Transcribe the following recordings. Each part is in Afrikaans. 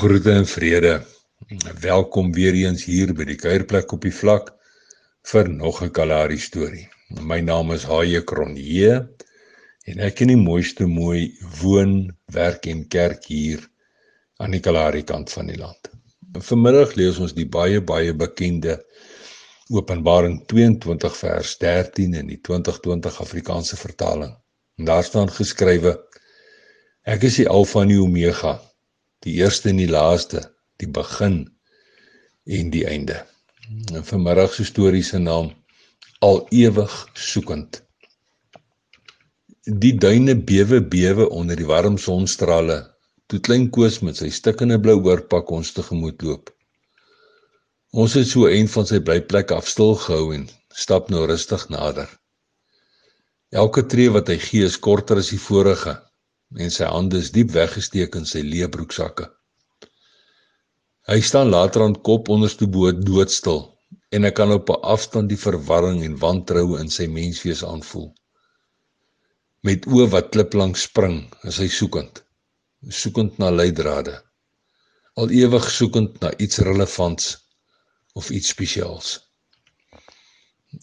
Groete en vrede. Welkom weer eens hier by die kuierplek op die vlak vir nog 'n Kalahari storie. My naam is Haie Kronje en ek in die mooiste mooi woon, werk en kerk hier aan die Kalahari kant van die land. Vanmiddag lees ons die baie baie bekende Openbaring 22 vers 13 in die 2020 Afrikaanse vertaling. En daar staan geskrywe: Ek is die Alfa en die Omega die eerste en die laaste, die begin en die einde. En vanmiddag se storie se naam al ewig soekend. Die duine bewe bewe onder die warm sonstrale toe klein Koos met sy stikkende blou oorpak ons tegemoet loop. Ons het so een van sy blyplek af stil gehou en stap nou rustig nader. Elke tree wat hy gee is korter as die vorige en sy hande is diep weggesteek in sy leë broeksakke. Hy staan later aan kop onderste bo doodstil en ek kan op 'n afstand die verwarring en wantroue in sy menswees aanvoel. Met oë wat klip langs spring, is hy soekend. Soekend na leidrade. Al ewig soekend na iets relevants of iets spesiaals.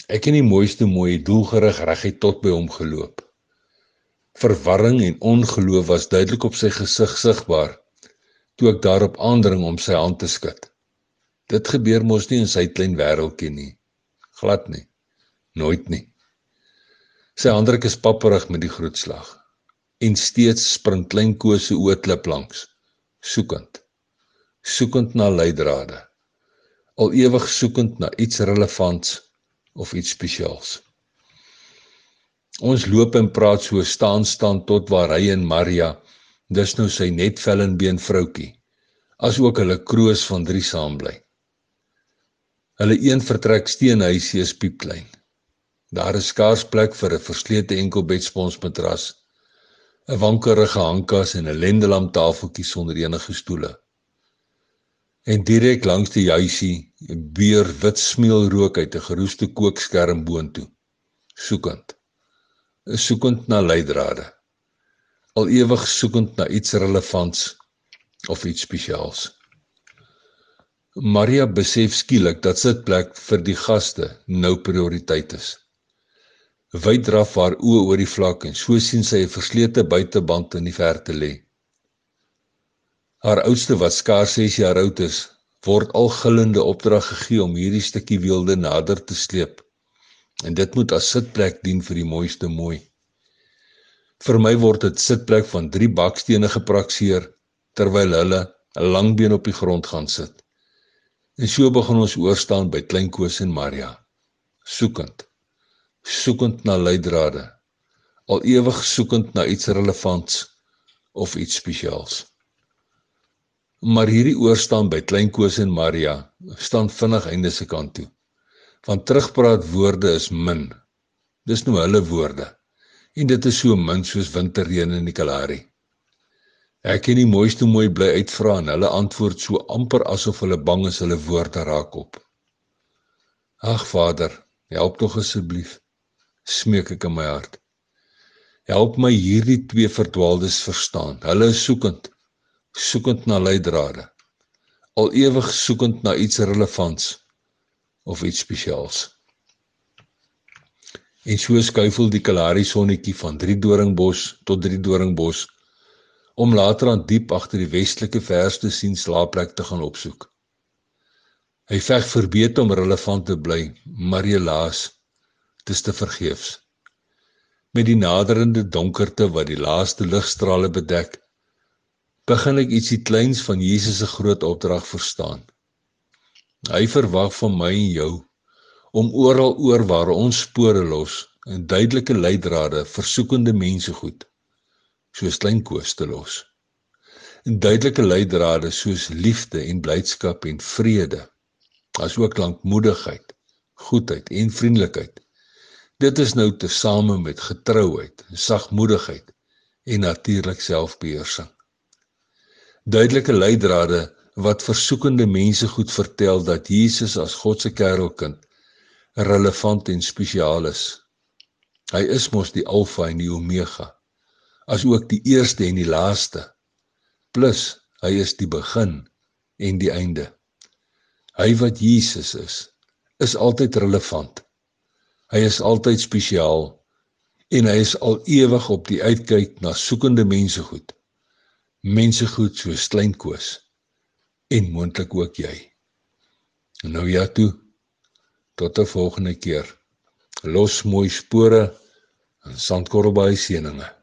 Ek het die mooiste mooi doelgerig reguit tot by hom geloop. Verwarring en ongeloof was duidelik op sy gesig sigbaar toe ek daarop aandring om sy hand te skud. Dit gebeur mos nie in sy klein wêreldjie nie. Glad nie. Nooit nie. Sy handdruk is papperig met die groetslag en steeds spring klein kose oorklip langs, soekend. Soekend na leidrade. Al ewig soekend na iets relevants of iets spesiaals. Ons loop en praat so staan staan tot waar hy en Maria, dis nou sy net vel en been vroutkie, asook hulle kroos van drie saam bly. Hulle een vertrek steenhuisie is piepklein. Daar is skaars plek vir 'n verslete enkelbedsponsmatras, 'n wankerige hangkas en 'n lendelam tafeltjie sonder enige stoele. En direk langs die huisie beur wit smeelrook uit 'n geroeste kookskerm boontoe, soekend soekend na leidrade. Al ewig soekend na iets relevants of iets spesiaals. Maria besef skielik dat sitplek vir die gaste nou prioriteit is. Wyd draf haar oë oor die vlak en so sien sy 'n verslete buiteband in die verte lê. Haar oudste wat skaars 6 jaar oud is, word al gillende opdrag gegee om hierdie stukkie weelde nader te sleep en dit moet as sitplek dien vir die mooiste mooi. Vir my word dit sitplek van drie bakstene geprakseer terwyl hulle 'n lang been op die grond gaan sit. En so begin ons oorstaan by Klein Koos en Maria, soekend, soekend na leidrade, al ewig soekend na iets relevants of iets spesiaals. Maar hierdie oorstaan by Klein Koos en Maria staan vinnig einde se kant toe want terugpraat woorde is min. Dis nou hulle woorde. En dit is so min soos winterreën in die Kalahari. Ek en die mooiste mooi bly uitvra en hulle antwoord so amper asof hulle bang is hulle woorde raak op. Ag Vader, help tog asseblief, smeek ek in my hart. Help my hierdie twee verdwaaldes verstaan. Hulle is soekend, soekend na leidrade. Al ewig soekend na iets relevants of iets spesiaals. En so skuifel die Kalahari sonnetjie van Drie Doringbos tot Drie Doringbos om later aan diep agter die westelike verste sien slaapplek te gaan opsoek. Hy veg verbeet om relevant te bly, maar helaas dis te vergeefs. Met die naderende donkerte wat die laaste ligstrale bedek, begin ek ietsie kleins van Jesus se groot opdrag verstaan. Hy verwag van my en jou om oral oor waar ons spore los en duidelike leidrade versoekende mense goed soos klein koos te los. En duidelike leidrade soos liefde en blydskap en vrede asook lankmoedigheid, goedheid en vriendelikheid. Dit is nou tesame met getrouheid, sagmoedigheid en natuurlik selfbeheersing. Duidelike leidrade wat versoekende mense goed vertel dat Jesus as God se kerelkind relevant en spesiaal is. Hy is mos die alfa en die omega, as ook die eerste en die laaste. Plus Hy is die begin en die einde. Hy wat Jesus is, is altyd relevant. Hy is altyd spesiaal en hy is al ewig op die uitkyk na soekende mense goed. Mense goed so klein koos en moontlik ook jy. Nou ja toe. Tot 'n volgende keer. Los mooi spore in Sandkorrelbaai seëninge.